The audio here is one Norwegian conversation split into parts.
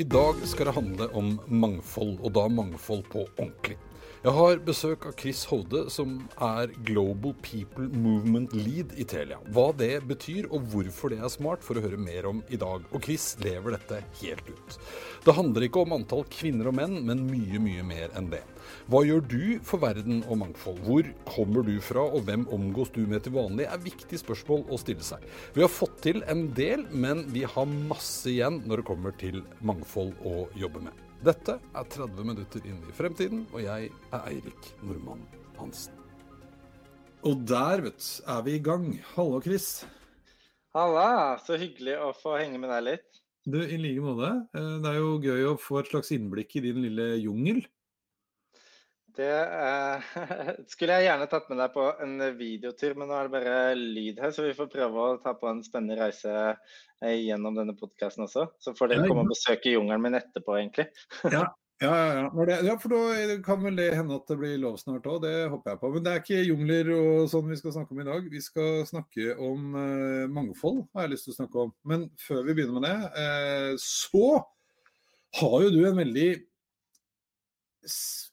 I dag skal det handle om mangfold, og da mangfold på ordentlig. Jeg har besøk av Chris Hode, som er Global People Movement Lead i Telia. Hva det betyr og hvorfor det er smart, får du høre mer om i dag. Og Chris lever dette helt ut. Det handler ikke om antall kvinner og menn, men mye, mye mer enn det. Hva gjør du for verden og mangfold? Hvor kommer du fra, og hvem omgås du med til vanlig, er viktige spørsmål å stille seg. Vi har fått til en del, men vi har masse igjen når det kommer til mangfold å jobbe med. Dette er 30 minutter inn i fremtiden, og jeg er Eirik Normann Hansen. Og der, vet du, er vi i gang. Hallo, Chris. Halla, så hyggelig å få henge med deg litt. Du, I like måte. Eh, det er jo gøy å få et slags innblikk i din lille jungel. Det eh, skulle jeg gjerne tatt med deg på en videotur, men nå er det bare lyd her, så vi får prøve å ta på en spennende reise Eh, gjennom denne podkasten også. Så får dere komme og besøke jungelen min etterpå, egentlig. ja, ja, ja. Det, ja, for da kan vel det hende at det blir lov snart òg, det håper jeg på. Men det er ikke jungler og sånn vi skal snakke om i dag. Vi skal snakke om eh, mangfold, har jeg lyst til å snakke om. Men før vi begynner med det, eh, så har jo du en veldig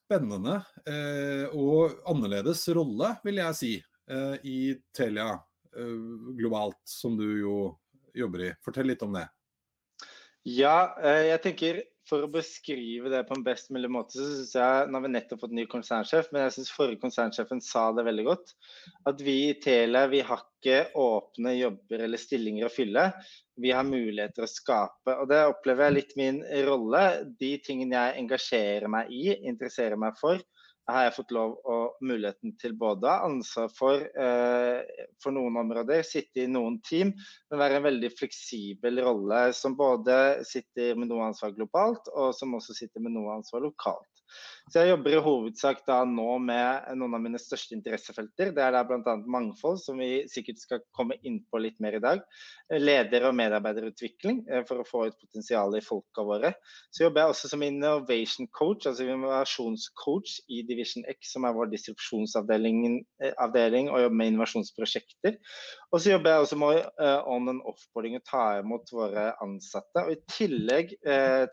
spennende uh, og annerledes rolle, vil jeg si, i Telia globalt, som du jo jobber i. Fortell litt om det. Ja, eh, jeg tenker for å beskrive det på en best mulig måte, så syns jeg Nå har vi nettopp fått ny konsernsjef, men jeg syns forrige konsernsjefen sa det veldig godt. At vi i Telia vi har ikke åpne jobber eller stillinger å fylle. Vi har muligheter å skape. Og det opplever jeg litt min rolle. De tingene jeg engasjerer meg i, interesserer meg for, har jeg fått lov og muligheten til både ansvar for, eh, for noen områder, sitte i noen team, men være en veldig fleksibel rolle som både sitter med noe ansvar globalt, og som også sitter med noe ansvar lokalt. Så jeg jobber i hovedsak da nå med noen av mine største interessefelter. Det er da bl.a. mangfold, som vi sikkert skal komme inn på litt mer i dag. Leder- og medarbeiderutvikling eh, for å få ut potensialet i folka våre. Så jobber jeg også som innovation coach, altså innovasjonscoach i Division X, som er vår distribusjonsavdeling eh, og jobber med innovasjonsprosjekter. Og så jobber jeg også med uh, on and offboarding og ta imot våre ansatte. Og I tillegg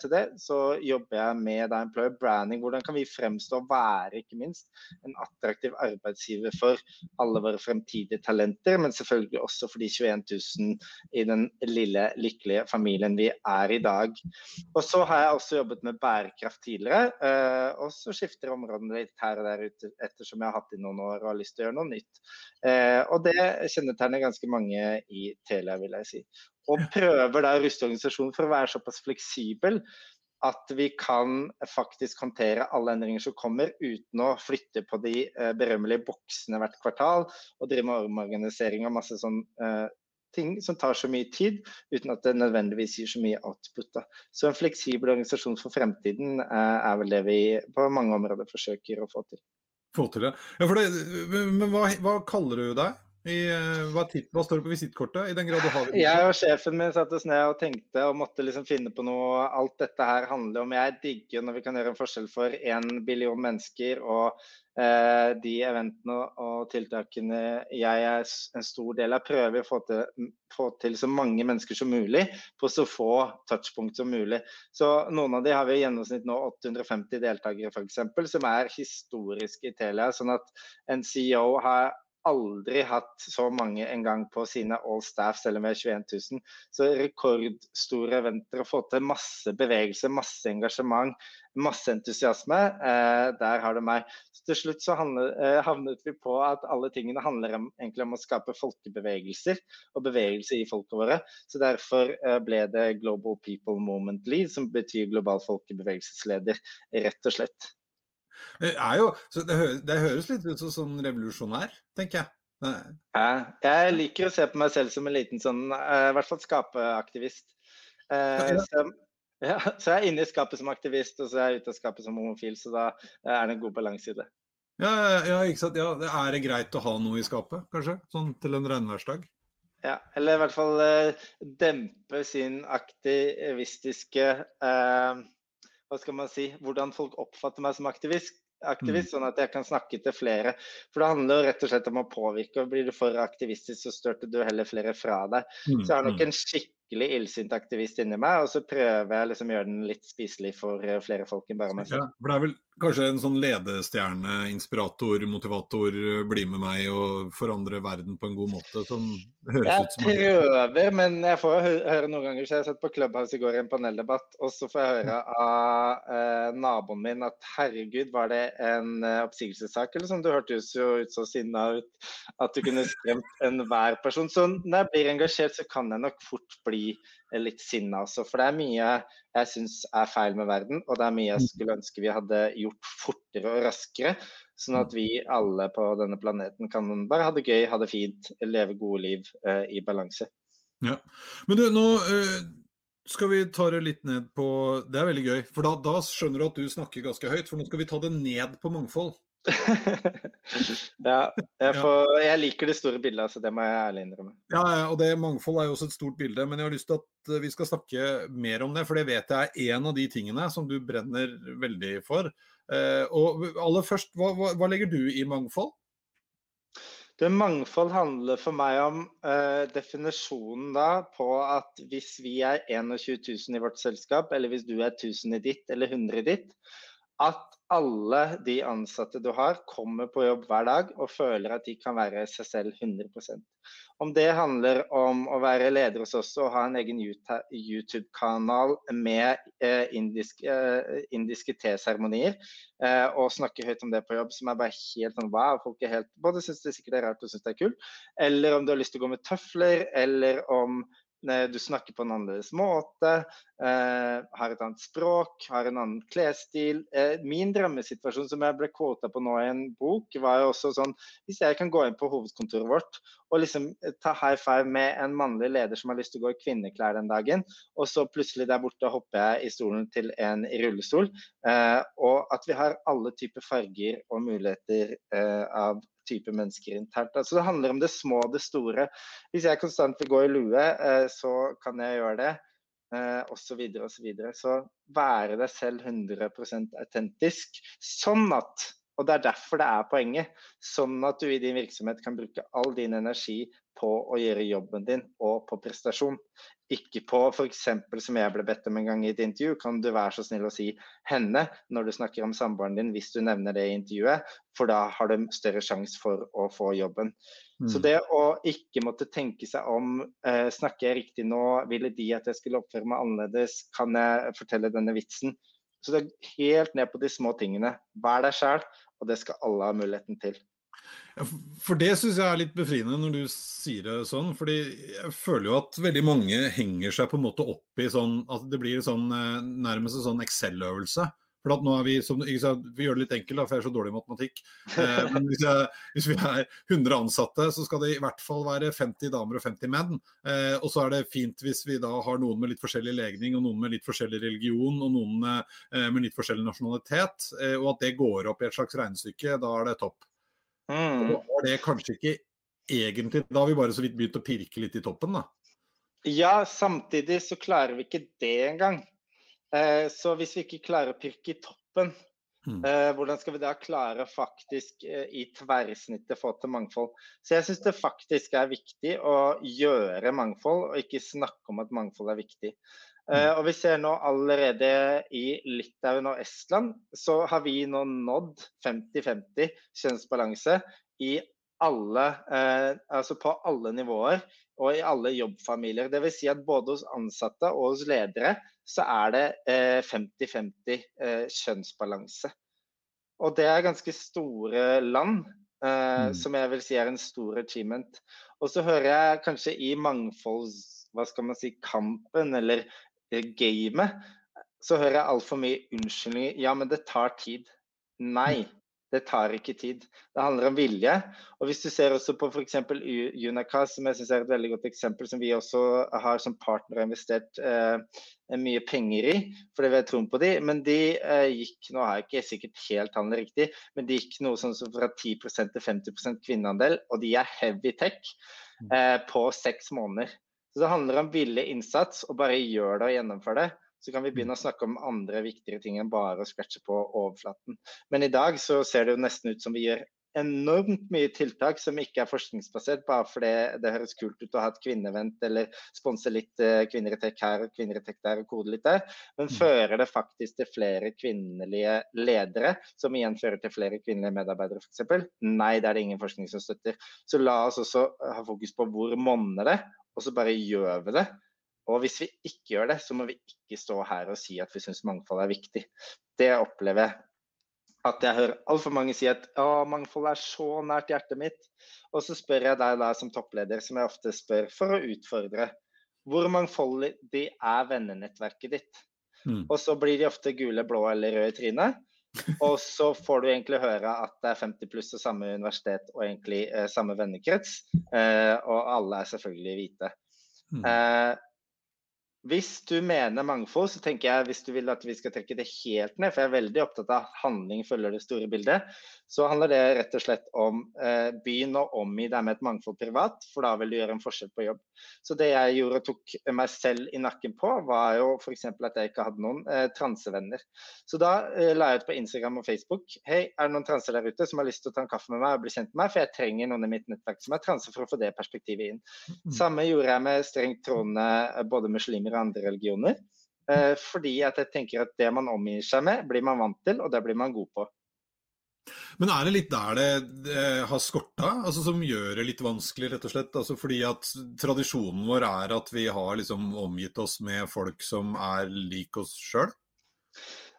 til det så jobber jeg med da, employer branding. Hvordan kan vi fremstå og være ikke minst en attraktiv arbeidsgiver for alle våre fremtidige talenter, men selvfølgelig også for de 21 000 i den lille, lykkelige familien vi er i dag. Og så har jeg også jobbet med bærekraft tidligere, uh, og så skifter områdene litt her og der ute ettersom jeg har hatt det i noen år og har lyst til å gjøre noe nytt. og det kjennetegner ganske mange i Telia, vil jeg si. Og prøver da å ruste organisasjonen for å være såpass fleksibel at vi kan faktisk håndtere alle endringer som kommer, uten å flytte på de eh, berømmelige boksene hvert kvartal og drive med omorganisering og masse sånn uh, ting som tar så mye tid, uten at det nødvendigvis gir så mye output. Så en fleksibel organisasjon for fremtiden uh, er vel det vi på mange områder forsøker å få til. Få til det. Ja, det men hva, hva kaller du deg? I, hva, hva, hva, står det på visittkortet? Jeg og sjefen min satte oss ned og tenkte og måtte liksom finne på noe. Alt dette her handler om Jeg digger når vi kan gjøre en forskjell for én billion mennesker. Og eh, de eventene og tiltakene jeg er en stor del av, prøver å få til, få til så mange mennesker som mulig på så få touchpunkt som mulig. Så noen av de har vi i gjennomsnitt nå 850 deltakere f.eks., som er historiske i Telia. Sånn at en CEO har aldri hatt så mange en gang på sine all staff, selv om vi er 21 000. Så rekordstore eventer å få til masse bevegelse, masse engasjement, masse entusiasme. Eh, der har du meg. Så til slutt så handlet, eh, havnet vi på at alle tingene handler om, egentlig om å skape folkebevegelser og bevegelse i folka våre. Så derfor eh, ble det Global People Moment Lead, som betyr global folkebevegelsesleder, rett og slett. Det, jo, det, høres, det høres litt ut som sånn revolusjonær, tenker jeg. Ja, jeg liker å se på meg selv som en liten sånn, uh, i hvert fall skapeaktivist. Uh, så, ja, så, jeg er inne i skapet som aktivist, og så er jeg ute av skapet som homofil. Så da er det en god balanse i det. Ja, ja, ikke sant. Ja, Er greit å ha noe i skapet, kanskje? Sånn til en regnværsdag? Ja, eller i hvert fall uh, dempe sin aktivistiske Hva skal man si Hvordan folk oppfatter meg som aktivist aktivist, mm. sånn at jeg kan snakke til flere. For det handler jo rett og slett om å påvirke. og Blir du for aktivistisk, så størter du heller flere fra deg. Mm. Så jeg har nok mm. en skikk skikkelig illsint aktivist inni meg, og så prøver jeg liksom å gjøre den litt spiselig for eh, flere folk enn bare meg selv. Ja, for det er vel kanskje en sånn ledestjerne, inspirator, motivator, bli med meg og forandre verden på en god måte, som høres jeg ut som Jeg prøver, men jeg får høre noen ganger, så jeg satt på Clubhouse i går i en paneldebatt, og så får jeg høre av eh, naboen min at herregud, var det en eh, oppsigelsessak, eller sånn, du hørtes jo ut så sinna ut at du kunne skremt enhver person. Så når jeg blir engasjert, så kan jeg nok fort bli litt sinna også. For det er mye jeg syns er feil med verden, og det er mye jeg mm. skulle ønske vi hadde gjort fortere og raskere. Sånn at vi alle på denne planeten kan bare ha det gøy, ha det fint, leve gode liv eh, i balanse. Ja. Men du, nå eh, skal vi ta det litt ned på Det er veldig gøy, for da, da skjønner du at du snakker ganske høyt. For nå skal vi ta det ned på mangfold. ja, jeg, får, jeg, liker det store bildet, så det må jeg ærlig innrømme. Ja, og det Mangfold er jo også et stort bilde, men jeg har lyst til at vi skal snakke mer om det. For det vet jeg er en av de tingene som du brenner veldig for. Eh, og aller først, hva, hva, hva legger du i mangfold? Det Mangfold handler for meg om uh, definisjonen da på at hvis vi er 21 000 i vårt selskap, eller hvis du er 1000 i ditt eller 100 i ditt, at alle de ansatte du har, kommer på jobb hver dag og føler at de kan være seg selv 100% Om det handler om å være leder hos oss og ha en egen YouTube-kanal med eh, indiske, eh, indiske teseremonier, eh, og snakke høyt om det på jobb, som er bare helt sånn wow, folk er helt både syns det sikkert er rart og syns det er kult, eller om du har lyst til å gå med tøfler, eller om du snakker på en annerledes måte, eh, har et annet språk, har en annen klesstil. Eh, min drømmesituasjon som jeg ble kvota på nå i en bok, var jo også sånn Hvis jeg kan gå inn på hovedkontoret vårt og liksom ta high five med en mannlig leder som har lyst til å gå i kvinneklær den dagen, og så plutselig der borte hopper jeg i stolen til en i rullestol, eh, og at vi har alle typer farger og muligheter eh, av type mennesker internt. Altså Det handler om det små og det store. Hvis jeg konstant vil gå i lue, eh, så kan jeg gjøre det. Osv. Så, videre, og så, videre. så være deg selv 100% autentisk. Sånn at og Det er derfor det er poenget. Sånn at du i din virksomhet kan bruke all din energi på å gjøre jobben din og på prestasjon. Ikke på f.eks. som jeg ble bedt om en gang i et intervju, kan du være så snill å si henne når du snakker om samboeren din hvis du nevner det i intervjuet, for da har du større sjanse for å få jobben. Mm. Så det å ikke måtte tenke seg om eh, snakker jeg riktig nå, ville de at jeg skulle oppføre meg annerledes, kan jeg fortelle denne vitsen? Så det er helt ned på de små tingene. Vær deg sjæl, og det skal alle ha muligheten til. For det syns jeg er litt befriende når du sier det sånn. fordi jeg føler jo at veldig mange henger seg på en måte opp i sånn at det blir sånn eh, nærmest en sånn Excel-øvelse. For at nå er Vi som, vi gjør det litt enkelt, da, for jeg er så dårlig i matematikk. Eh, men hvis, jeg, hvis, vi er 100 ansatte, så skal det i hvert fall være 50 damer og 50 menn. Eh, og så er det fint hvis vi da har noen med litt forskjellig legning, og noen med litt forskjellig religion, og noen med, eh, med litt forskjellig nasjonalitet. Eh, og at det går opp i et slags regnestykke. Da er det topp. Mm. Da var det kanskje ikke egentlig Da har vi bare så vidt begynt å pirke litt i toppen, da. Ja, samtidig så klarer vi ikke det engang. Eh, så hvis vi ikke klarer å pirke i toppen, mm. Eh, hvordan skal vi da klare faktisk eh, i tverrsnittet få til mangfold? Så jeg syns det faktisk er viktig å gjøre mangfold, og ikke snakke om at mangfold er viktig. Mm. og vi ser nå allerede i Litauen og Estland, så har vi nå nådd 50-50 kjønnsbalanse i alle, eh, altså på alle nivåer og i alle jobbfamilier. Dvs. Si at både hos ansatte og hos ledere så er det 50-50 eh, eh, kjønnsbalanse. Og det er ganske store land, eh, mm. som jeg vil si er en stor achievement. Og så hører jeg kanskje i mangfolds... Hva skal man si, kampen eller gamet, så hører jeg altfor mye unnskyldninger. Ja, men det tar tid. Nei, det tar ikke tid. Det handler om vilje. Og hvis du ser også på f.eks. Unaca, som jeg syns er et veldig godt eksempel, som vi også har som partner og investert eh, mye penger i, fordi vi har troen på de, men de eh, gikk nå har jeg ikke sikkert helt handlet riktig, men de gikk noe sånn som fra 10% til 50% kvinneandel, og de er heavy tech mm. eh, på seks måneder. Så det handler om vilje, innsats, og bare gjør det og gjennomfør det så kan vi begynne å snakke om andre viktigere ting enn bare å scratche på overflaten. Men i dag så ser det jo nesten ut som vi gjør enormt mye tiltak som ikke er forskningsbasert, bare fordi det høres kult ut å ha et kvinnevent eller sponse litt eh, kvinner i tech her og kvinner i tech der og kode litt der. Men mm. fører det faktisk til flere kvinnelige ledere, som igjen fører til flere kvinnelige medarbeidere f.eks.? Nei, det er det ingen forskning som støtter. Så la oss også ha fokus på hvor monner det, og så bare gjør vi det. Og hvis vi ikke gjør det, så må vi ikke stå her og si at vi syns mangfold er viktig. Det opplever jeg. At jeg hører altfor mange si at å, mangfold er så nært hjertet mitt. Og så spør jeg deg da som toppleder, som jeg ofte spør for å utfordre. Hvor mangfoldig er vennenettverket ditt? Mm. Og så blir de ofte gule, blå eller røde i trynet. Og så får du egentlig høre at det er 50 pluss og samme universitet og egentlig eh, samme vennekrets. Eh, og alle er selvfølgelig hvite. Mm. Eh, hvis du mener mangfold, så tenker jeg hvis du vil at vi skal trekke det helt ned, for jeg er veldig opptatt av at handling følger det store bildet, så handler det rett og slett om eh, begynn å omgi deg med et mangfold privat, for da vil du gjøre en forskjell på jobb. Så det jeg gjorde og tok meg selv i nakken på, var jo f.eks. at jeg ikke hadde noen eh, transevenner. Så da eh, la jeg ut på Instagram og Facebook hei, er det noen transer der ute som har lyst til å ta en kaffe med meg og bli kjent med meg, for jeg trenger noen i mitt nettverk som er transe for å få det perspektivet inn. Mm. Samme gjorde jeg med strengt troende eh, både muslimer eller andre religioner. Eh, fordi at jeg tenker at det man omgir seg med, blir man vant til, og det blir man god på. Men er det litt der det, det har skorta, altså som gjør det litt vanskelig, rett og slett? Altså fordi at tradisjonen vår er at vi har liksom omgitt oss med folk som er lik oss sjøl?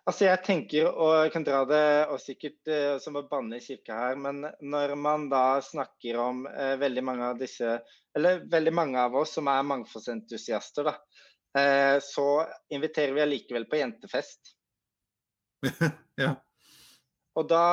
Altså jeg tenker, og jeg kan dra det og sikkert uh, som å banne i kirka her, men når man da snakker om uh, veldig mange av disse, eller veldig mange av oss som er mangfoldsentusiaster, da, så inviterer vi allikevel på jentefest. ja. Og da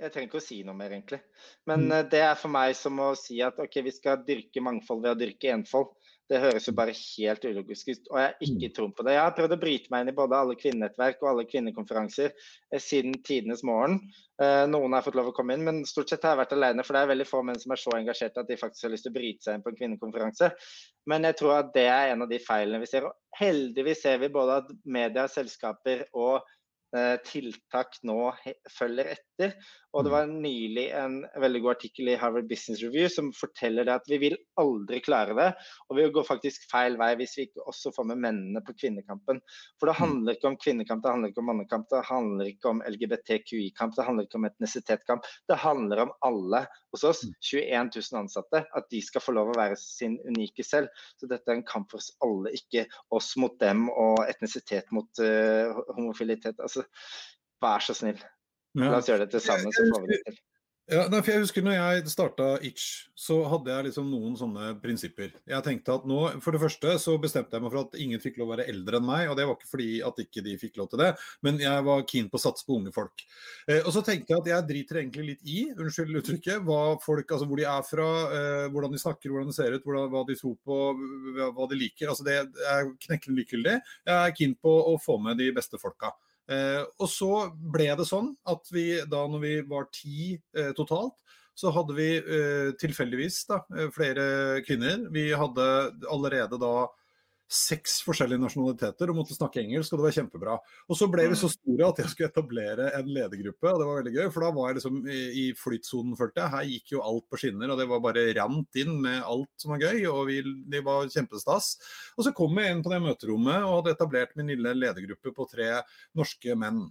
Jeg trenger ikke å si noe mer, egentlig. Men mm. Eh, det er for meg som å si at OK, vi skal dyrke mangfold ved å dyrke enfold. Det høres jo bare helt ulogisk ut, og jeg har ikke mm. troen på det. Jeg har prøvd å bryte meg inn i både alle kvinnenettverk og alle kvinnekonferanser eh, siden tidenes morgen. Eh, noen har fått lov å komme inn, men stort sett har jeg vært alene. For det er veldig få menn som er så engasjerte at de faktisk har lyst til å bryte seg inn på en kvinnekonferanse. Men jeg tror at det er en av de feilene vi ser. Og heldigvis ser vi både at media, selskaper og Eh, tiltak nå følger etter. Og det mm. var nylig en veldig god artikkel i Harvard Business Review som forteller det at vi vil aldri klare det. Og vi går faktisk feil vei hvis vi ikke også får med mennene på kvinnekampen. For det mm. handler ikke om kvinnekamp, det handler ikke om mannekamp, det handler ikke om LGBTQI-kamp, det handler ikke om etnisitetskamp. Det handler om alle hos oss, 21 mm. 000 ansatte, at de skal få lov å være sin unike selv. Så dette er en kamp for oss alle, ikke oss mot dem og etnisitet mot uh, homofilitet. Altså, vær så snill. La oss gjøre det til sammen, så får vi det til. Ja, for jeg husker når jeg starta Itch, så hadde jeg liksom noen sånne prinsipper. Jeg tenkte at nå, For det første så bestemte jeg meg for at ingen fikk lov å være eldre enn meg. Og det var ikke fordi at ikke de fikk lov til det, men jeg var keen på å satse på unge folk. Eh, og så tenkte jeg at jeg driter egentlig litt i, unnskyld uttrykket, hva folk, altså hvor de er fra, eh, hvordan de snakker, hvordan de ser ut, hvordan, hva de tror på, hva de liker. Altså det er knekkende likegyldig. Jeg er keen på å få med de beste folka. Eh, og så ble det sånn at vi da når vi var ti eh, totalt, så hadde vi eh, tilfeldigvis da, flere kvinner. Vi hadde allerede da seks forskjellige nasjonaliteter og måtte snakke engelsk, og det var kjempebra. Og så ble vi så mm. store at jeg skulle etablere en ledergruppe, og det var veldig gøy. For da var jeg liksom i flytsonen, følte jeg. Her gikk jo alt på skinner, og det var bare rant inn med alt som var gøy, og vi, det var kjempestas. Og så kom jeg inn på det møterommet og hadde etablert min lille ledergruppe på tre norske menn.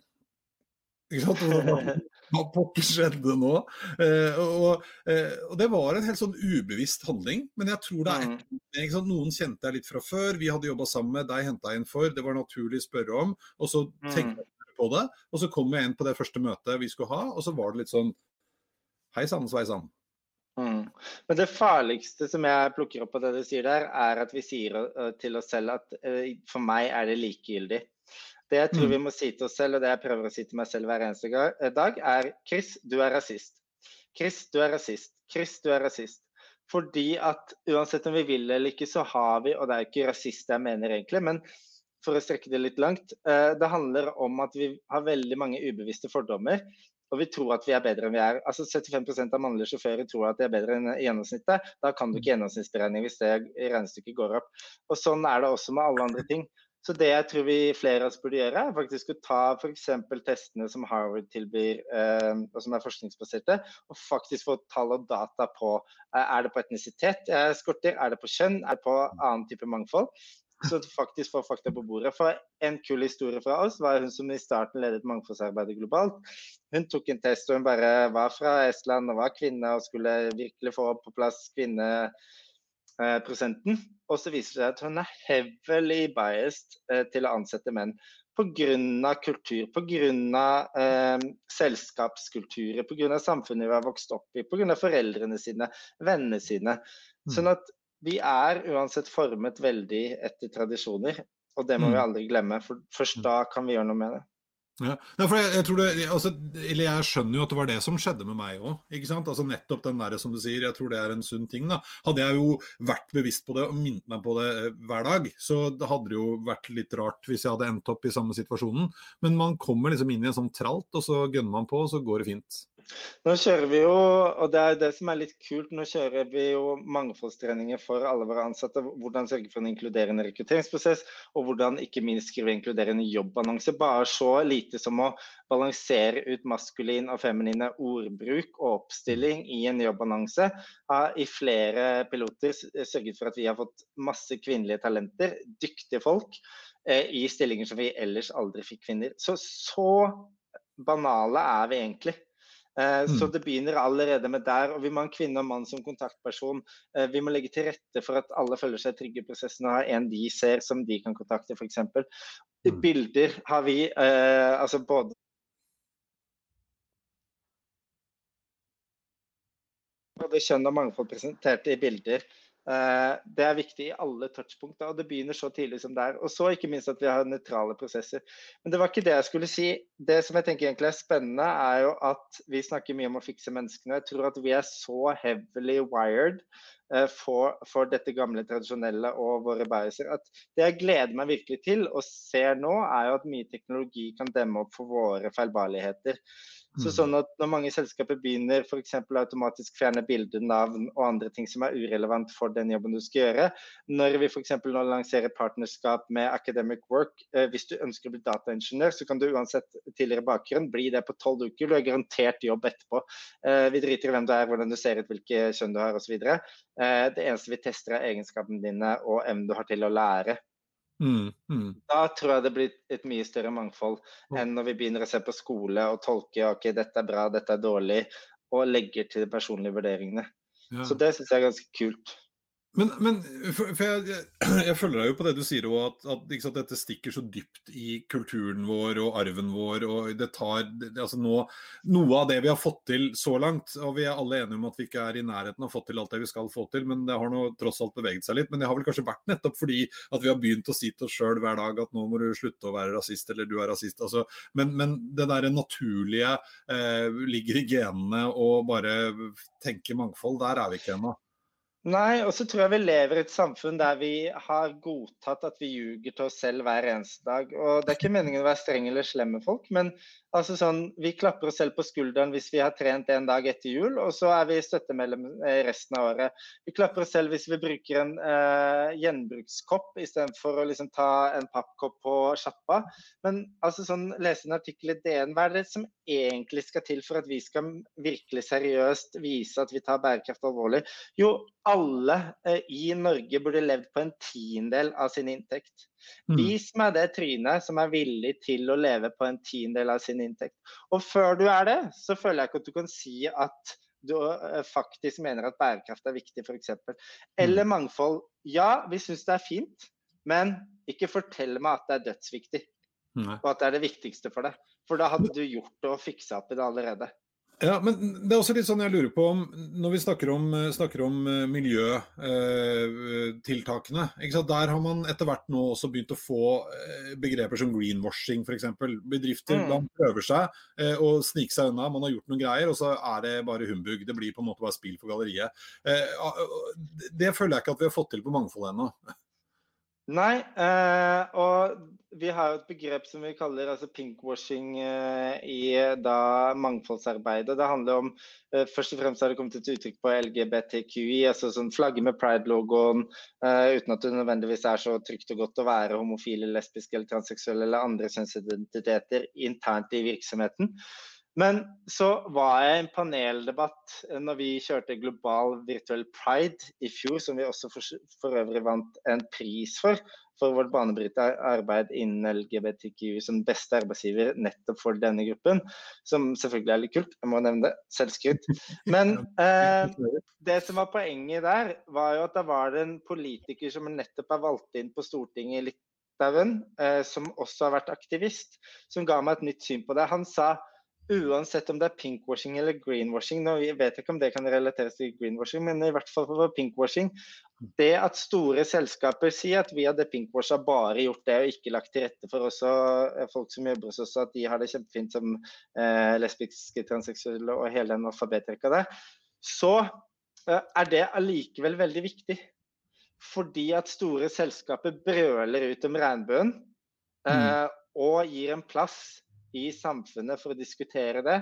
Hva pokker skjedde nå? Eh, og, eh, og, det var en helt sånn ubevisst handling. Men jeg tror det er et, sant, Noen kjente jeg litt fra før. Vi hadde jobba sammen med deg, henta inn for. Det var naturlig å spørre om. Og så mm. tenkte jeg på det. Og så kom jeg inn på det første møtet vi skulle ha, og så var det litt sånn Hei sann, sveisann. Mm. Men det farligste som jeg plukker opp på det du sier der, er at vi sier uh, til oss selv at uh, for meg er det likegyldig. Det jeg tror mm. vi må si til oss selv, og det jeg prøver å si til meg selv hver eneste eh, dag, er Chris, du er rasist. Chris, du er rasist. Chris, du er rasist. Fordi at uansett om vi vil eller ikke, så har vi, og det er ikke rasist jeg mener egentlig, men for å strekke det litt langt, det handler om at vi har veldig mange ubevisste fordommer og vi tror at vi er bedre enn vi er. Altså 75% av mannlige sjåfører tror at de er bedre enn gjennomsnittet. Da kan du ikke gjennomsnittsberegning hvis det regnestykket går opp. Og Sånn er det også med alle andre ting. Så det jeg tror vi flere av oss burde gjøre, er faktisk å ta f.eks. testene som Harvard tilbyr, eh, og som er forskningsbaserte, og faktisk få tall og data på eh, er det på etnisitet jeg skorter, er det på kjønn, er det på annen type mangfold. Så faktisk få fakta på bordet. For en kul historie fra oss var hun som i starten ledet mangfoldsarbeidet globalt. Hun tok en test og hun bare var fra Estland og var kvinne og skulle virkelig få på plass kvinneprosenten. Og så viser det seg at hun er heavily biased eh, til å ansette menn. Pga. kultur, pga. Eh, selskapskulturer, pga. samfunnet vi har vokst opp i, pga. foreldrene sine, vennene sine. Mm. Sånn at vi er uansett formet veldig etter tradisjoner, og det må mm. vi aldri glemme. For først mm. da kan vi gjøre noe med det. Ja, for jeg, jeg, det, altså, jeg skjønner jo at det var det som skjedde med meg òg. Altså, nettopp den der som du sier, jeg tror det er en sunn ting. da. Hadde jeg jo vært bevisst på det og minnet meg på det eh, hver dag, så det hadde det jo vært litt rart hvis jeg hadde endt opp i samme situasjonen. Men man kommer liksom inn i en sånn tralt, og så gønner man på, og så går det fint. Nå kjører vi jo, og det er det som er litt kult, nå kjører vi jo mangfoldstreninger for alle våre ansatte. Hvordan sørge for en inkluderende rekrutteringsprosess, og hvordan ikke minst skrive inkluderende jobbannonse. Bare så lite som å balansere ut maskulin og feminine ordbruk og oppstilling i en jobbannonse. I flere piloter sørget for at vi har fått masse kvinnelige talenter, dyktige folk, eh, i stillinger som vi ellers aldri fikk kvinner. Så så banale er vi egentlig. Eh, så mm. det begynner allerede med der. og Vi må ha en kvinne og mann som kontaktperson. Eh, vi må legge til rette for at alle føler seg trygge i prosessen og har en de ser som de kan kontakte, f.eks. Mm. Bilder har vi eh, altså både både kjønn og mangfold presentert i bilder. Eh, det er viktig i alle touchpunkter, og det begynner så tidlig som det er. Og så ikke minst at vi har nøytrale prosesser. Men det var ikke det jeg skulle si. Det som jeg tenker egentlig er spennende, er jo at vi snakker mye om å fikse menneskene. Jeg tror at vi er så heavily wired eh, for, for dette gamle, tradisjonelle og våre bæreser at det jeg gleder meg virkelig til og ser nå, er jo at mye teknologi kan demme opp for våre feilbarligheter. Så mm. sånn at Når mange selskaper begynner f.eks. automatisk fjerne bilder, navn og andre ting som er urelevant for den jobben du skal gjøre, når vi f.eks. nå lanserer partnerskap med Academic Work, eh, hvis du ønsker å bli dataingeniør, så kan du uansett tidligere bakgrunn bli det på tolv uker. Du har garantert jobb etterpå. Eh, vi driter i hvem du er, hvordan du ser ut, hvilke kjønn du har osv. Eh, det eneste vi tester er egenskapene dine og evnen du har til å lære. Mm, mm. Da tror jeg det blir et mye større mangfold enn når vi begynner å se på skole og tolke ok, dette er bra, dette er dårlig, og legger til de personlige vurderingene. Ja. Så det syns jeg er ganske kult. Men, men for, for jeg, jeg, jeg, følger deg jo på det du sier, at, at, at, dette stikker så dypt i kulturen vår og arven vår. og det tar, det, altså nå, Noe av det vi har fått til så langt, og vi er alle enige om at vi ikke er i nærheten av å få til alt det vi skal få til, men det har nå tross alt beveget seg litt. Men det har vel kanskje vært nettopp fordi at vi har begynt å si til oss sjøl hver dag at nå må du slutte å være rasist, eller du er rasist. Altså, men, men det der naturlige eh, ligger i genene og bare tenke mangfold, der er vi ikke ennå. Nei, og så tror jeg vi lever i et samfunn der vi har godtatt at vi ljuger til oss selv hver eneste dag. Og Det er ikke meningen å være streng eller slem med folk, men altså sånn, vi klapper oss selv på skulderen hvis vi har trent en dag etter jul, og så er vi støttemedlem resten av året. Vi klapper oss selv hvis vi bruker en eh, gjenbrukskopp istedenfor å liksom ta en pappkopp på sjappa. Men altså sånn, lese en artikkel i DN, hva er det som egentlig skal til for at vi skal virkelig seriøst vise at vi tar bærekraft alvorlig? Jo, alle eh, i Norge burde levd på en tiendedel av sin inntekt. Mm. Vis meg det trynet som er villig til å leve på en tiendedel av sin inntekt. Og før du er det, så føler jeg ikke at du kan si at du eh, faktisk mener at bærekraft er viktig, f.eks. Eller mangfold. Ja, vi syns det er fint, men ikke fortell meg at det er dødsviktig. Nei. Og at det er det viktigste for deg. For da hadde du gjort det og fiksa opp i det allerede. Ja, men det er også litt sånn jeg lurer på om Når vi snakker om, snakker om eh, miljøtiltakene, ikke der har man etter hvert nå også begynt å få eh, begreper som greenwashing f.eks. Bedrifter Mm. prøver seg eh, å snike seg unna. Man har gjort noen greier, og så er det bare humbug. Det blir på en måte bare spill for galleriet. Eh, Det føler jeg ikke at vi har fått til på mangfold ennå. Nei, eh, og vi har jo et begrep som vi kaller altså pinkwashing eh, i da mangfoldsarbeidet. Det handler om eh, Først og fremst har det kommet et uttrykk på LGBTQI, altså sånn flagge med pride-logoen, eh, uten at det nødvendigvis er så trygt og godt å være homofil, lesbisk eller transseksuell eller andre kjønnsidentiteter internt i virksomheten. Men så var jeg i en paneldebatt eh, når vi kjørte global virtuell pride i fjor, som vi også for, for øvrig vant en pris for, for vårt banebrytende arbeid innen LGBTQ som beste arbeidsgiver nettopp for denne gruppen. Som selvfølgelig er litt kult, jeg må nevne det. Selvskryt. Men eh, det som var poenget der, var jo at da var det en politiker som nettopp er valgt inn på Stortinget i Litauen, eh, som også har vært aktivist, som ga meg et nytt syn på det. Han sa uansett om det er pinkwashing eller greenwashing, nå vet jeg ikke om det kan relateres til greenwashing, men i hvert fall for pinkwashing. Det at store selskaper sier at vi hadde pinkwasha bare gjort det og ikke lagt til rette for også eh, folk som jobber hos oss, at de har det kjempefint som eh, lesbiske, transseksuelle og hele den alfabetrekka der, så eh, er det allikevel veldig viktig. Fordi at store selskaper brøler ut om regnbuen eh, og gir en plass i samfunnet for å diskutere det.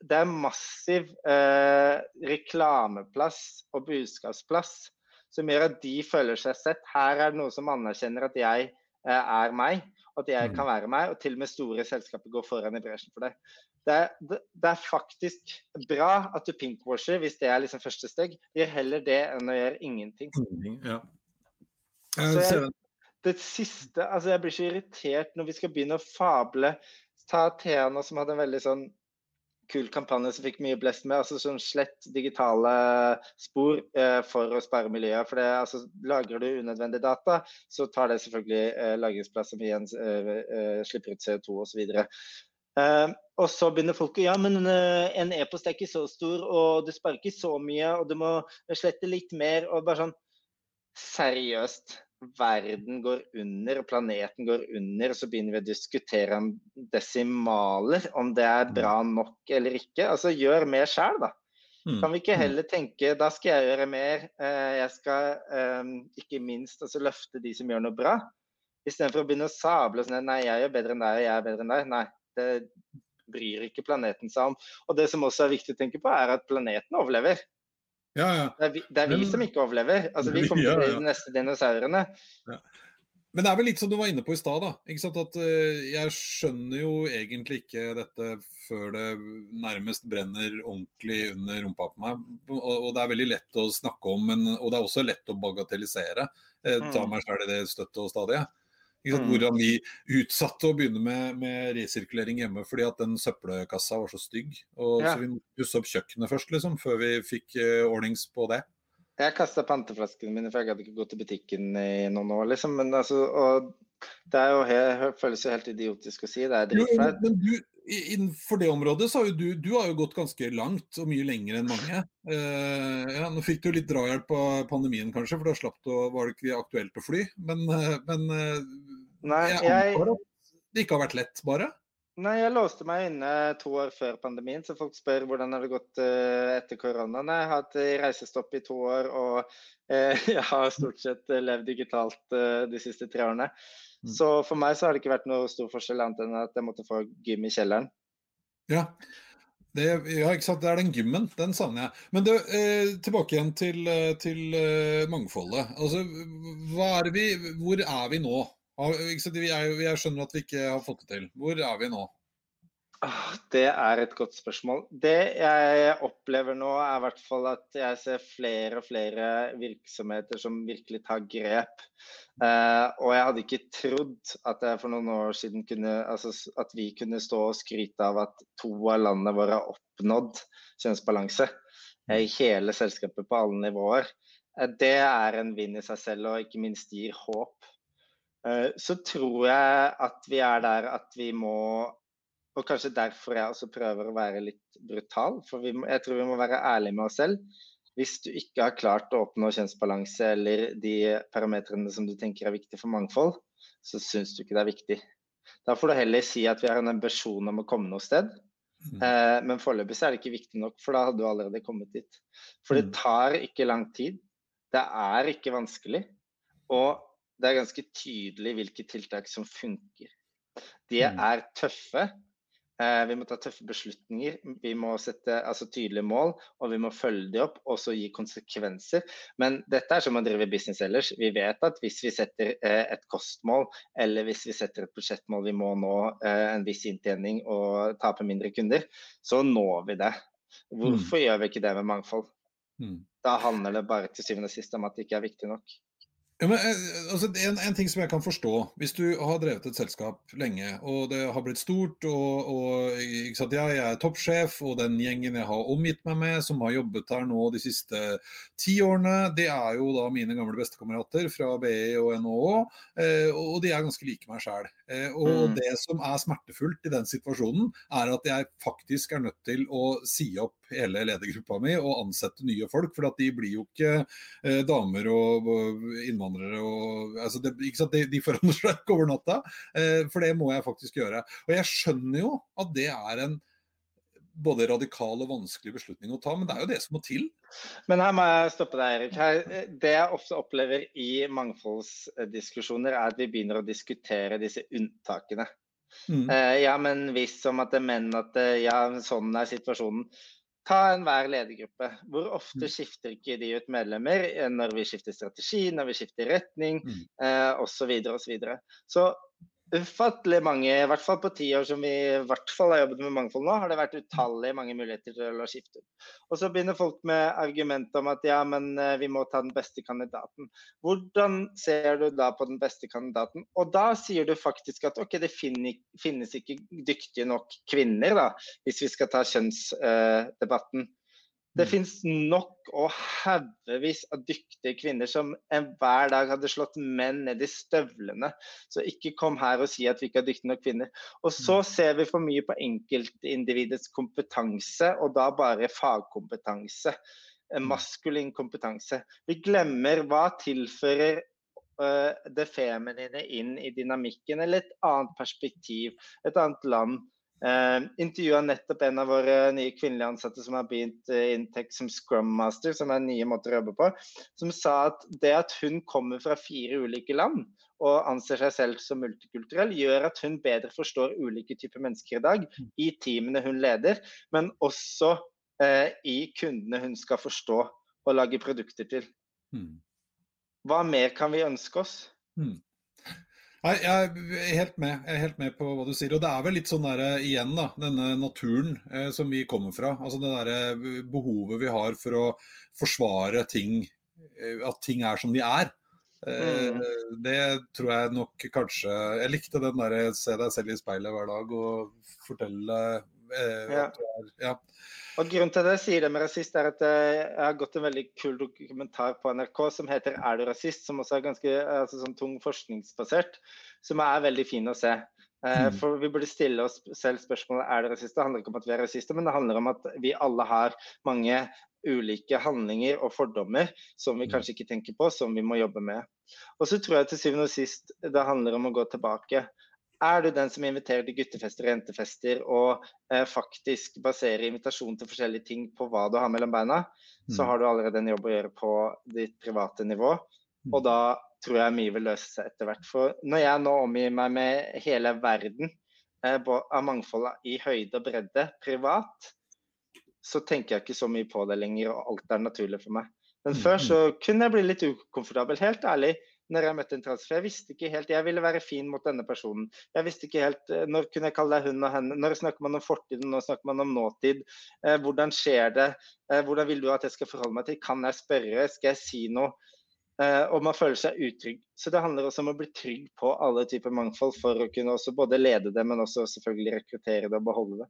Det er massiv eh, reklameplass og budskapsplass som gjør at de føler seg sett. Her er det noe som anerkjenner at jeg eh, er meg, at jeg kan være meg. Og til og med store selskaper går foran i bresjen for det. Det er, det, det er faktisk bra at du pinkwasher, hvis det er liksom første steg. Gjør heller det enn å gjøre ingenting. Ja. Jeg, det siste, altså jeg blir så irritert når vi skal begynne å fable. Ta Thea som hadde en veldig sånn kul kampanje som fikk mye blest med. altså sånn Slett digitale spor eh, for å spare miljøet. for det, altså Lagrer du unødvendig data, så tar det selvfølgelig eh, lagringsplass som igjen eh, eh, slipper ut CO2 osv. Uh, og så begynner folk å ja, men uh, en e-post er ikke så stor, og du sparer ikke så mye, og du må slette litt mer. og bare sånn Seriøst. Verden går under, planeten går under, og så begynner vi å diskutere om desimaler, om det er bra nok eller ikke. Altså gjør mer sjøl, da. Kan vi ikke heller tenke da skal jeg gjøre mer, uh, jeg skal um, ikke minst altså, løfte de som gjør noe bra. Istedenfor å begynne å sable sånn nei, jeg gjør bedre enn deg, og jeg er bedre enn deg. Nei, det bryr ikke planeten seg om. Og det som også er viktig å tenke på, er at planeten overlever. Ja, ja. Det er vi, det er vi Men- som ikke overlever. Altså, vi kommer til å bli de neste dinosaurene. Men det er vel litt som du var inne på i stad. at eh, Jeg skjønner jo egentlig ikke dette før det nærmest brenner ordentlig under rumpa på meg. Og, og det er veldig lett å snakke om, men, og det er også lett å bagatellisere. Uh, ta Mm. meg sjøl i det støttet og stadig. Mm. Hvordan vi utsatte å begynne med, med resirkulering hjemme fordi at den søppelkassa var så stygg. Og, Ja. Så vi måtte pusse opp kjøkkenet først, liksom, før vi fikk uh, ordnings på det. Jeg kasta panteflaskene mine, for jeg gadd ikke gå til butikken i noen år, liksom. Men altså, det er jo helt, føles jo helt idiotisk å si. Det er dritflaut. men du, innenfor det området så har jo du, du har jo gått ganske langt og mye lenger enn mange. Uh, ja, nå fikk du litt drahjelp av pandemien kanskje, for da slapp du, var det ikke aktuelt å fly. Men, uh, men eh, Nei, jeg jeg, antar at det ikke har vært lett, bare. nei, jeg låste meg inne to år før pandemien, så folk spør hvordan har det gått eh, etter korona. Nei, jeg har hatt eh, reisestopp i to år, og eh, jeg har stort sett levd digitalt de siste tre årene. Mm. Så for meg så har det ikke vært noe stor forskjell annet enn at jeg måtte få gym i kjelleren. Ja. Det, ja, ikke sant? det er den gymmen, den savner jeg. Men du, eh, tilbake igjen til, til eh, mangfoldet. Altså, hva er vi, hvor er vi nå? Jeg skjønner at vi ikke har fått det til. Hvor er vi nå? Det er et godt spørsmål. Det jeg opplever nå, er i hvert fall at jeg ser flere og flere virksomheter som virkelig tar grep. Uh, og jeg hadde ikke trodd at jeg for noen år siden kunne, altså, at vi kunne stå og skryte av at to av landene våre har oppnådd kjønnsbalanse i hele selskapet på alle nivåer. Uh, det er en vinn i seg selv, og ikke minst gir håp. Så tror jeg at vi er der at vi må og kanskje derfor jeg også prøver å være litt brutal. For må, jeg tror vi må være ærlige med oss selv. Hvis du ikke har klart å oppnå kjønnsbalanse eller de parametrene som du tenker er viktige for mangfold, så syns du ikke det er viktig. Da får du heller si at vi har en ambisjon om å komme noe sted. Mm. Eh, men foreløpig er det ikke viktig nok, for da hadde du allerede kommet dit. For det mm. tar ikke lang tid. Det er ikke vanskelig. Og det er ganske tydelig hvilke tiltak som funker. De mm. er tøffe, Eh, vi må ta tøffe beslutninger, vi må sette altså, tydelige mål og vi må følge de opp og så gi konsekvenser. Men dette er som å drive business ellers. Vi vet at hvis vi setter eh, et kostmål eller hvis vi setter et budsjettmål vi må nå eh, en viss inntjening og tape mindre kunder, så når vi det. Hvorfor mm. gjør vi ikke det med mangfold? Mm. Da handler det bare til syvende og sist om at det ikke er viktig nok. Ja, men, eh, altså, en, en, ting som jeg kan forstå, hvis du har drevet et selskap lenge, og det har blitt stort, og, og sant, jeg er toppsjef, og den gjengen jeg har omgitt meg med, som har jobbet her nå de siste ti årene, det er jo da mine gamle bestekamerater fra BI og NHO, eh, og de er ganske like meg sjæl. Eh, og mm. det som er smertefullt i den situasjonen, er at jeg faktisk er nødt til å si opp hele ledergruppa mi og ansette nye folk. For de blir jo ikke eh, damer og, innvandrere og altså det, de, de, forandrer seg ikke over natta. Eh, for det må jeg faktisk gjøre. Og jeg skjønner jo at det er en både radikal og vanskelig beslutning å ta, men det er jo det som må til. Men her må jeg stoppe deg, Erik. Her, det jeg ofte opplever i mangfoldsdiskusjoner, er at vi begynner å diskutere disse unntakene. Mm. Uh, ja, men hvis som at det menn at ja, sånn er situasjonen. Ta enhver ledergruppe. Hvor ofte mm. skifter ikke de ut medlemmer når vi skifter strategi, når vi skifter retning mm. eh, osv. Så, videre, og så, så ufattelig mange, i hvert fall på ti år som vi i hvert fall har jobbet med mangfold nå, har det vært utallige mange muligheter til å skifte ut. Og så begynner folk med argumentet om at ja, men eh, vi må ta den beste kandidaten. Hvordan ser du da på den beste kandidaten? Og da sier du faktisk at ok, det finnes ikke dyktige nok kvinner, da, hvis vi skal ta kjønnsdebatten. Det finnes nok og haugevis av dyktige kvinner som enhver dag hadde slått menn ned i støvlene. Så ikke kom her og si at vi ikke har dyktige nok kvinner. Og så mm. ser vi for mye på enkeltindividets kompetanse, og da bare fagkompetanse. Mm. Maskulin kompetanse. Vi glemmer hva tilfører uh, det feminine inn i dynamikken, eller et annet perspektiv, et annet land. Uh, intervjua nettopp en av våre nye kvinnelige ansatte som har begynt eh, Intech som Scrum Master, som er nye måter å jobbe på, som sa at det at hun kommer fra fire ulike land og anser seg selv som multikulturell, gjør at hun bedre forstår ulike typer mennesker i dag i teamene hun leder, men også eh, i kundene hun skal forstå og lage produkter til. Hmm. Hva mer kan vi ønske oss? Hmm. Nei, Jeg er helt med jeg er helt med på hva du sier. Og det er vel litt sånn der, eh, igjen da, denne naturen eh, som vi kommer fra. Altså det der eh, behovet vi har for å forsvare ting, eh, at ting er som de er. Mm. Det tror jeg nok kanskje Jeg likte den der se deg selv i speilet hver dag og fortelle eh, ja. er ja. Og Grunnen til at jeg sier det med rasist, er at eh, jeg har gått en veldig kul dokumentar på NRK som heter 'Er du rasist?', som også er ganske altså, sånn tung forskningsbasert, som er veldig fin å se. Eh, mm. For Vi burde stille oss selv spørsmålet er det rasist. Det handler ikke om at vi er rasister, men det handler om at vi alle har mange ulike handlinger og fordommer som vi mm. kanskje ikke tenker på, som vi må jobbe med. Og så tror jeg til syvende og sist det handler om å gå tilbake. Er du den som inviterer til guttefester og jentefester og eh, faktisk baserer invitasjon til forskjellige ting på hva du har mellom beina, mm. så har du allerede en jobb å gjøre på ditt private nivå. Mm. Og da tror jeg mye vil løse seg etter hvert. For når jeg nå omgir meg med hele verden eh, av mangfold i høyde og bredde privat, så tenker jeg ikke så mye på det lenger, og alt er naturlig for meg. Men før mm. så kunne jeg bli litt ukomfortabel, helt ærlig når jeg møtte en trans. For jeg visste ikke helt Jeg ville være fin mot denne personen. Jeg visste ikke helt eh, Når kunne jeg kalle deg hun og henne? Når snakker man om fortiden, når snakker man om nåtid? Eh, hvordan skjer det? Eh, hvordan vil du at jeg skal forholde meg til? Kan jeg spørre? Skal jeg si noe? Eh, og man føler seg utrygg. Så det handler også om å bli trygg på alle typer mangfold for å kunne både lede det, men også selvfølgelig rekruttere det og beholde det.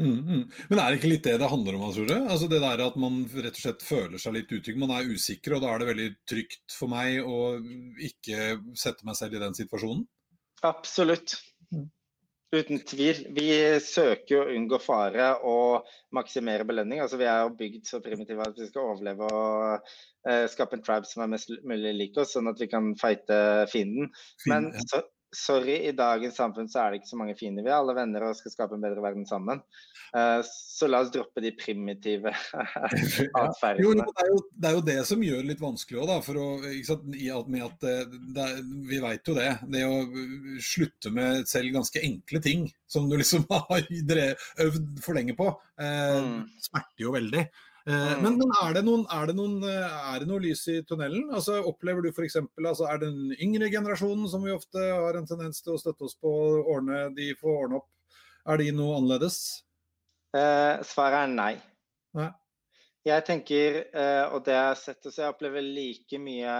Mm, mm. Men er det ikke litt det det handler om? tror du? Altså det der At man rett og slett føler seg litt utrygg. Man er usikker, og da er det veldig trygt for meg å ikke sette meg selv i den situasjonen? Absolutt. Mm. Uten tvil. Vi søker å unngå fare og maksimere belønning. Altså Vi er bygd så primitive at vi skal overleve og uh, skape en tribe som er mest mulig lik oss, sånn at vi kan fighte fienden. Men så, sorry, i dagens samfunn så er det ikke så mange fiender. Vi er alle venner og skal skape en bedre verden sammen. Uh, så la oss droppe de primitive atferdene. Ja. Det, det, er jo det som gjør det litt vanskelig òg, for å, sant, med at det, det, vi veit jo det. Det å slutte med selv ganske enkle ting som du liksom har øvd for lenge på, uh, mm. smerter jo veldig. Eh, mm. Men, men er, det noen, er, det noen, eh, er, det noe lys i tunnelen? Altså, opplever du f.eks. Altså, er den yngre generasjonen, som vi ofte har en tendens til å støtte oss på, ordne, de får ordne opp, er de noe annerledes? Eh, svaret er nei. nei. Jeg tenker, eh, og det jeg har sett, også, jeg opplever like mye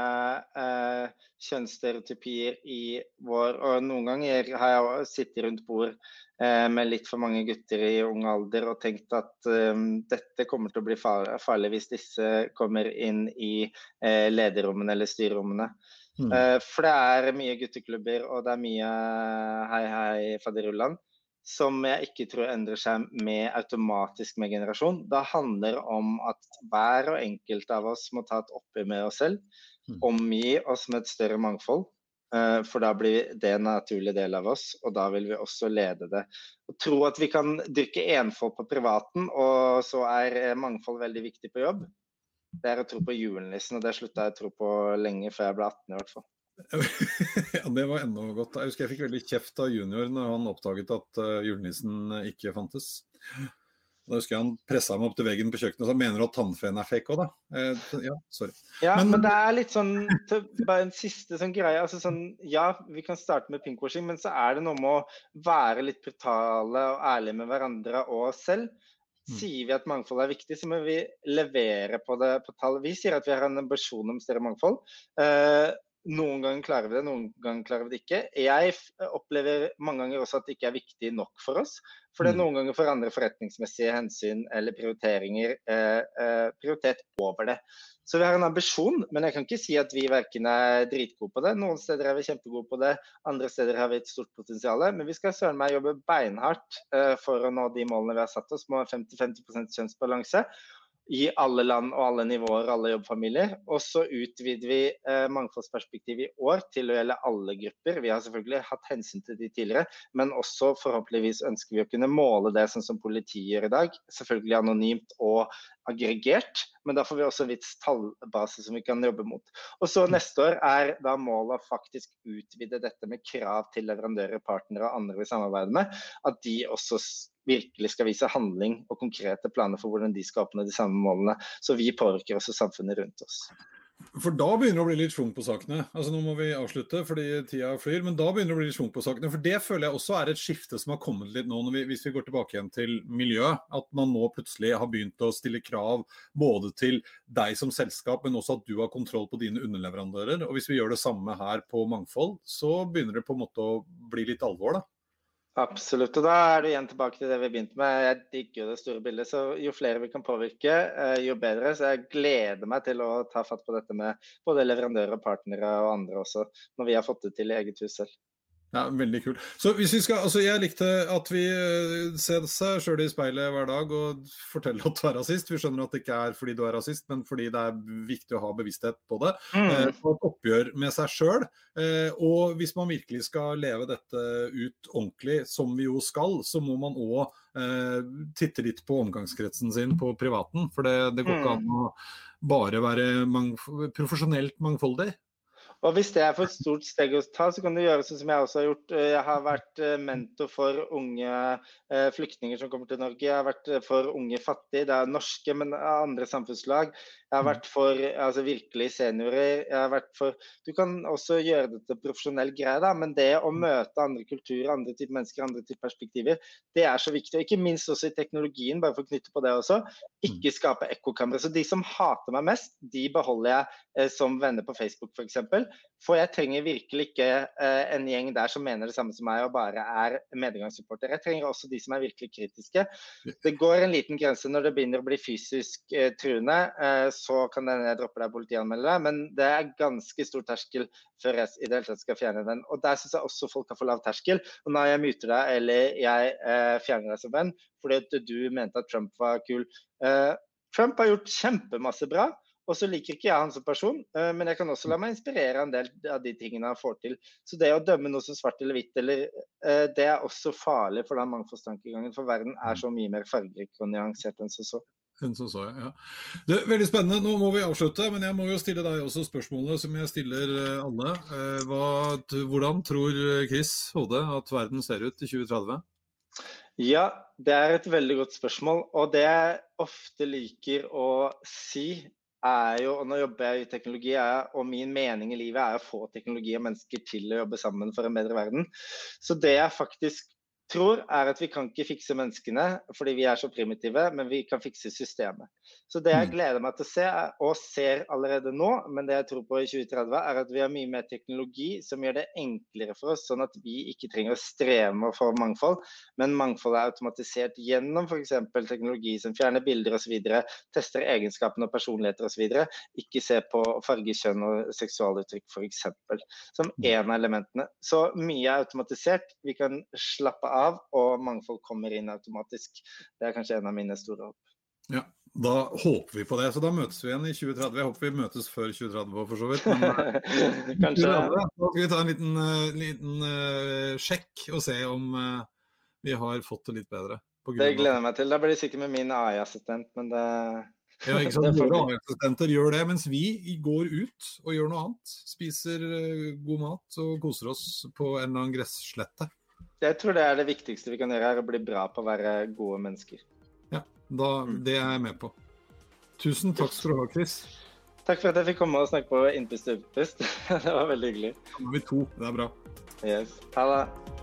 eh, kjønnsstereotypier i vår Og noen ganger har jeg sittet rundt bord Eh, med litt for mange gutter i ung alder og tenkt at dette kommer til å bli farlig hvis disse kommer inn i lederrommene eller styrerommene. Mm. For det er mye gutteklubber og det er mye hei hei faderullan som jeg ikke tror endrer seg med automatisk med generasjon. Det handler om at hver og enkelt av oss må ta et oppgjør med oss selv. Mm. Omgi oss med et større mangfold. Eh, for da blir det en naturlig del av oss, og da vil vi også lede det. Å tro at vi kan dyrke enfold på privaten, og så er eh, mangfold veldig viktig på jobb, det er å tro på julenissen, og det slutta jeg å tro på lenge før jeg ble 18 i hvert fall. ja, Det var enda godt. Jeg husker jeg fikk veldig kjeft av junior når han oppdaget at uh, julenissen ikke fantes. Da husker jeg han pressa meg opp til veggen på kjøkkenet og sa mener du at tannfeen er fake òg, da? Eh, ja, sorry. Ja, men, men, det er litt sånn bare en siste sånn greie. altså sånn, Ja, vi kan starte med pinkwashing, men så er det noe med å være litt brutale og ærlige med hverandre og oss selv. Mm. Sier vi at mangfold er viktig, så må vi levere på det på tall. Vi sier at vi har en ambisjon om større mangfold. Eh, noen ganger klarer vi det, noen ganger klarer vi det ikke. Jeg opplever mange ganger også at det ikke er viktig nok for oss. For det er mm. noen ganger for andre forretningsmessige hensyn eller prioriteringer eh, eh, prioritet over det. Så vi har en ambisjon, men jeg kan ikke si at vi verken er dritgode på det. Noen steder er vi kjempegode på det, andre steder har vi et stort potensial. Men vi skal søren meg jobbe beinhardt eh, for å nå de målene vi har satt oss, med 50-50% kjønnsbalanse i alle land og alle nivåer, alle jobbfamilier. Og så utvider vi eh, mangfoldsperspektivet i år til å gjelde alle grupper. Vi har selvfølgelig hatt hensyn til de tidligere, men også forhåpentligvis ønsker vi å kunne måle det sånn som politiet gjør i dag. Selvfølgelig anonymt og aggregert, men da får vi også en viss tallbase som vi kan jobbe mot. Og så Neste år er da målet å faktisk utvide dette med krav til leverandører, partnere og andre vi samarbeider med. At de også virkelig skal vise handling og konkrete planer for hvordan de skal oppnå de samme målene. Så vi påvirker også samfunnet rundt oss. For da begynner det å bli litt schwung på sakene. Altså Nå må vi avslutte fordi tida flyr, men da begynner det å bli litt schwung på sakene. For det føler jeg også er et skifte som har kommet litt nå, vi, hvis vi går tilbake igjen til miljø. At man nå plutselig har begynt å stille krav både til deg som selskap, men også at du har kontroll på dine underleverandører. Og hvis vi gjør det samme her på mangfold, så begynner det på en måte å bli litt alvor, da. Absolutt. Og da er du igjen tilbake til det vi begynte med. Jeg digger det store bildet. Så jo flere vi kan påvirke, eh, jo bedre. Så jeg gleder meg til å ta fatt på dette med både leverandører, partnere og andre også, når vi har fått det til i eget hus selv. Ja, Veldig kult. Så hvis vi skal, altså Jeg likte at vi eh, ser seg sjøl i speilet hver dag og forteller at du er rasist. Vi skjønner at det ikke er fordi du er rasist, men fordi det er viktig å ha bevissthet på det. Mm. Eh, og et oppgjør med seg sjøl. Eh, og hvis man virkelig skal leve dette ut ordentlig, som vi jo skal, så må man òg eh, titte litt på omgangskretsen sin på privaten. For det, det går ikke mm. an å bare være mangf profesjonelt mangfoldig. Og hvis det er for et stort steg å ta, så kan du gjøre sånn som jeg også har gjort. Jeg har vært eh, mentor for unge eh, flyktninger som kommer til Norge. Jeg har vært eh, for unge fattige. Det er norske, men andre samfunnslag. Jeg har vært for altså, virkelig seniorer. Jeg har vært for Du kan også gjøre det til profesjonell greie, da, men det å møte andre kulturer, andre typer mennesker, andre typer perspektiver, det er så viktig. Og ikke minst også i teknologien, bare for å knytte på det også. Ikke skape ekkokamre. Så de som hater meg mest, de beholder jeg eh, som venner på Facebook f.eks. For, jeg trenger virkelig ikke eh, en gjeng der som mener det samme som meg og bare er medgangssupporter. Jeg trenger også de som er virkelig kritiske. Det går en liten grense når det begynner å bli fysisk eh, truende. Eh, så kan jeg droppe deg politianmelde deg. Men det er ganske stor terskel før jeg i det hele tatt skal fjerne den. Og der syns jeg også folk har for lav terskel. Og når jeg muter deg eller jeg eh, fjerner deg som venn fordi du mente at Trump var kul eh, Trump har gjort kjempemasse bra. Og så liker ikke jeg han som person, eh, men jeg kan også la meg inspirere en del av de tingene han får til. Så det å dømme noe som svart eller hvitt, eller, eh, det er også farlig for den mangfoldstankegangen. For verden er så mye mer fargerik og nyansert enn som så. Så, ja. Det er veldig spennende. Nå må vi avslutte, men jeg må jo stille deg også spørsmålet som jeg stiller eh, alle. Hva, hvordan tror Chris Hode at verden ser ut i 2030? Ja, det er et veldig godt spørsmål. Og det jeg ofte liker å si, er jo, og nå jobber jeg i teknologi, er, og min mening i livet er å få teknologi og mennesker til å jobbe sammen for en bedre verden. Så det jeg faktisk tror, er at vi kan ikke fikse menneskene fordi vi er så primitive, men vi kan fikse systemet. Så det jeg mm. gleder meg til å se, og ser allerede nå, men det jeg tror på i 2030, er at vi har mye mer teknologi som gjør det enklere for oss, sånn at vi ikke trenger å å få mangfold, men mangfold er automatisert gjennom f.eks. teknologi som fjerner bilder osv., tester egenskapene og personligheter osv., ikke se på farge, kjønn og seksualuttrykk f.eks. som én en av elementene. Så mye er automatisert. Vi kan slappe av av, og mangfold kommer inn automatisk. Det er kanskje en av mine store håp. Ja, da håper vi på det. Så da møtes vi igjen i 2030. Jeg håper vi møtes før 2030 for så vidt. Men eh, kanskje. Da skal vi ta en liten, uh, liten uh, sjekk og se om uh, vi har fått det litt bedre. Det gleder jeg meg til. Da blir det sikkert med min AI-assistent, men det ja, ikke sant? Våre AI-assistenter gjør det, mens vi går ut og gjør noe annet. Spiser god mat og koser oss på en eller annen gresslette. Jeg tror det er det viktigste vi kan gjøre, er å bli bra på å være gode mennesker. Ja, da, det er jeg med på. Tusen takk skal du ha, Chris. Takk for at jeg fikk komme og snakke på Innpust og utpust. det var veldig hyggelig. Da er vi to. Det er bra. Yes. Ha det.